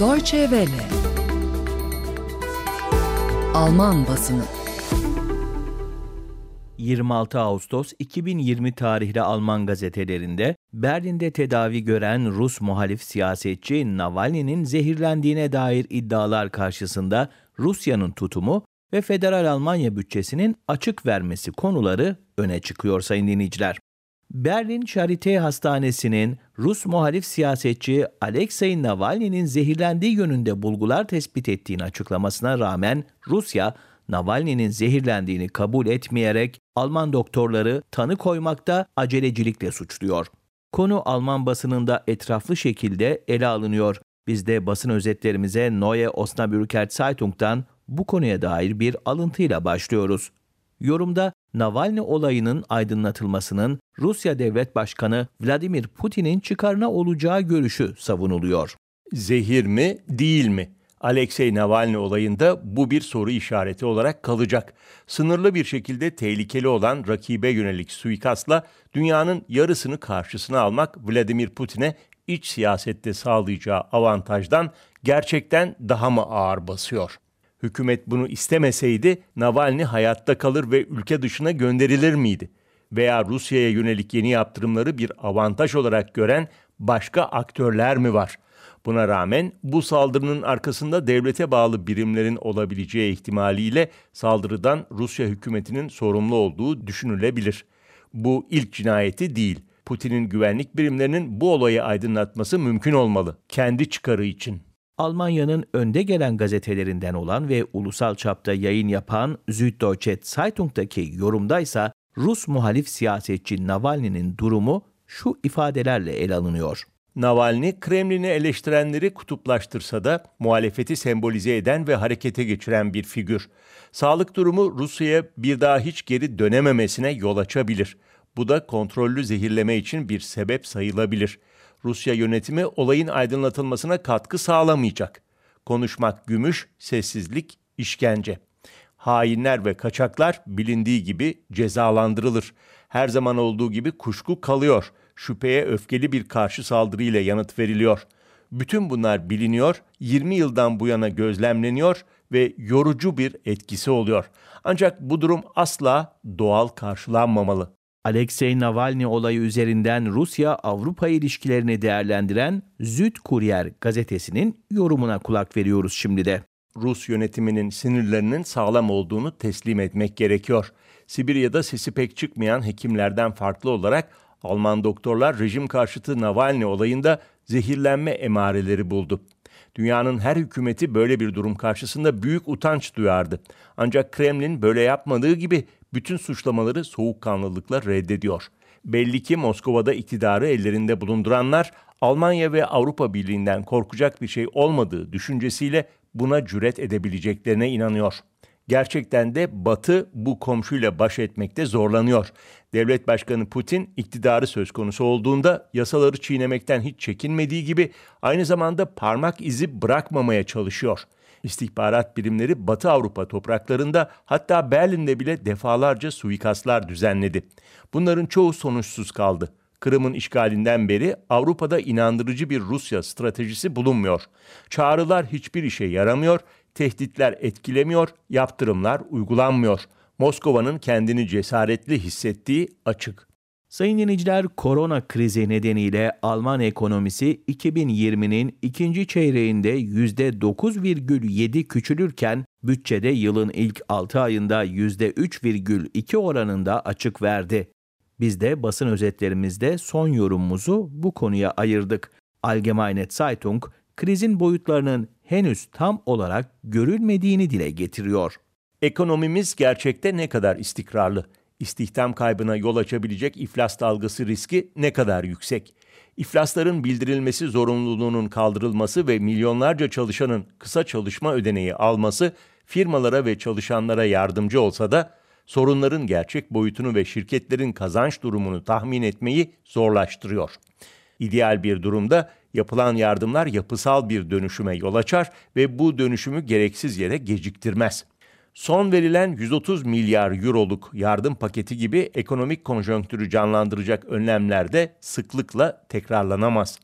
Deutsche Welle Alman basını 26 Ağustos 2020 tarihli Alman gazetelerinde Berlin'de tedavi gören Rus muhalif siyasetçi Navalny'nin zehirlendiğine dair iddialar karşısında Rusya'nın tutumu ve federal Almanya bütçesinin açık vermesi konuları öne çıkıyor sayın dinleyiciler. Berlin Charité Hastanesi'nin Rus muhalif siyasetçi Alexei Navalny'nin zehirlendiği yönünde bulgular tespit ettiğini açıklamasına rağmen Rusya, Navalny'nin zehirlendiğini kabul etmeyerek Alman doktorları tanı koymakta acelecilikle suçluyor. Konu Alman basınında etraflı şekilde ele alınıyor. Biz de basın özetlerimize Neue Osnabrücker Zeitung'dan bu konuya dair bir alıntıyla başlıyoruz. Yorumda Navalny olayının aydınlatılmasının Rusya Devlet Başkanı Vladimir Putin'in çıkarına olacağı görüşü savunuluyor. Zehir mi, değil mi? Alexei Navalny olayında bu bir soru işareti olarak kalacak. Sınırlı bir şekilde tehlikeli olan rakibe yönelik suikastla dünyanın yarısını karşısına almak Vladimir Putin'e iç siyasette sağlayacağı avantajdan gerçekten daha mı ağır basıyor? Hükümet bunu istemeseydi Navalny hayatta kalır ve ülke dışına gönderilir miydi? Veya Rusya'ya yönelik yeni yaptırımları bir avantaj olarak gören başka aktörler mi var? Buna rağmen bu saldırının arkasında devlete bağlı birimlerin olabileceği ihtimaliyle saldırıdan Rusya hükümetinin sorumlu olduğu düşünülebilir. Bu ilk cinayeti değil. Putin'in güvenlik birimlerinin bu olayı aydınlatması mümkün olmalı kendi çıkarı için. Almanya'nın önde gelen gazetelerinden olan ve ulusal çapta yayın yapan Süddeutsche Zeitung'daki yorumda ise Rus muhalif siyasetçi Navalny'nin durumu şu ifadelerle ele alınıyor. Navalny, Kremlin'i eleştirenleri kutuplaştırsa da muhalefeti sembolize eden ve harekete geçiren bir figür. Sağlık durumu Rusya'ya bir daha hiç geri dönememesine yol açabilir. Bu da kontrollü zehirleme için bir sebep sayılabilir. Rusya yönetimi olayın aydınlatılmasına katkı sağlamayacak. Konuşmak gümüş, sessizlik işkence. Hainler ve kaçaklar bilindiği gibi cezalandırılır. Her zaman olduğu gibi kuşku kalıyor. Şüpheye öfkeli bir karşı saldırıyla yanıt veriliyor. Bütün bunlar biliniyor, 20 yıldan bu yana gözlemleniyor ve yorucu bir etkisi oluyor. Ancak bu durum asla doğal karşılanmamalı. Alexei Navalny olayı üzerinden Rusya-Avrupa ilişkilerini değerlendiren Züd Kuryer gazetesinin yorumuna kulak veriyoruz şimdi de. Rus yönetiminin sinirlerinin sağlam olduğunu teslim etmek gerekiyor. Sibirya'da sesi pek çıkmayan hekimlerden farklı olarak Alman doktorlar rejim karşıtı Navalny olayında zehirlenme emareleri buldu. Dünyanın her hükümeti böyle bir durum karşısında büyük utanç duyardı. Ancak Kremlin böyle yapmadığı gibi bütün suçlamaları soğukkanlılıkla reddediyor. Belli ki Moskova'da iktidarı ellerinde bulunduranlar Almanya ve Avrupa Birliği'nden korkacak bir şey olmadığı düşüncesiyle buna cüret edebileceklerine inanıyor. Gerçekten de Batı bu komşuyla baş etmekte zorlanıyor. Devlet Başkanı Putin iktidarı söz konusu olduğunda yasaları çiğnemekten hiç çekinmediği gibi aynı zamanda parmak izi bırakmamaya çalışıyor. İstihbarat birimleri Batı Avrupa topraklarında hatta Berlin'de bile defalarca suikastlar düzenledi. Bunların çoğu sonuçsuz kaldı. Kırım'ın işgalinden beri Avrupa'da inandırıcı bir Rusya stratejisi bulunmuyor. Çağrılar hiçbir işe yaramıyor, tehditler etkilemiyor, yaptırımlar uygulanmıyor. Moskova'nın kendini cesaretli hissettiği açık. Sayın dinleyiciler, korona krizi nedeniyle Alman ekonomisi 2020'nin ikinci çeyreğinde %9,7 küçülürken bütçede yılın ilk 6 ayında %3,2 oranında açık verdi. Biz de basın özetlerimizde son yorumumuzu bu konuya ayırdık. Allgemeine Zeitung, krizin boyutlarının henüz tam olarak görülmediğini dile getiriyor. Ekonomimiz gerçekte ne kadar istikrarlı? İstihdam kaybına yol açabilecek iflas dalgası riski ne kadar yüksek? İflasların bildirilmesi zorunluluğunun kaldırılması ve milyonlarca çalışanın kısa çalışma ödeneği alması firmalara ve çalışanlara yardımcı olsa da sorunların gerçek boyutunu ve şirketlerin kazanç durumunu tahmin etmeyi zorlaştırıyor. İdeal bir durumda yapılan yardımlar yapısal bir dönüşüme yol açar ve bu dönüşümü gereksiz yere geciktirmez. Son verilen 130 milyar euroluk yardım paketi gibi ekonomik konjonktürü canlandıracak önlemler de sıklıkla tekrarlanamaz.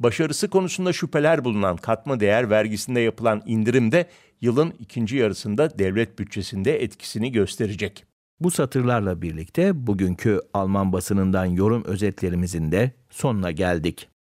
Başarısı konusunda şüpheler bulunan katma değer vergisinde yapılan indirim de yılın ikinci yarısında devlet bütçesinde etkisini gösterecek. Bu satırlarla birlikte bugünkü Alman basınından yorum özetlerimizin de sonuna geldik.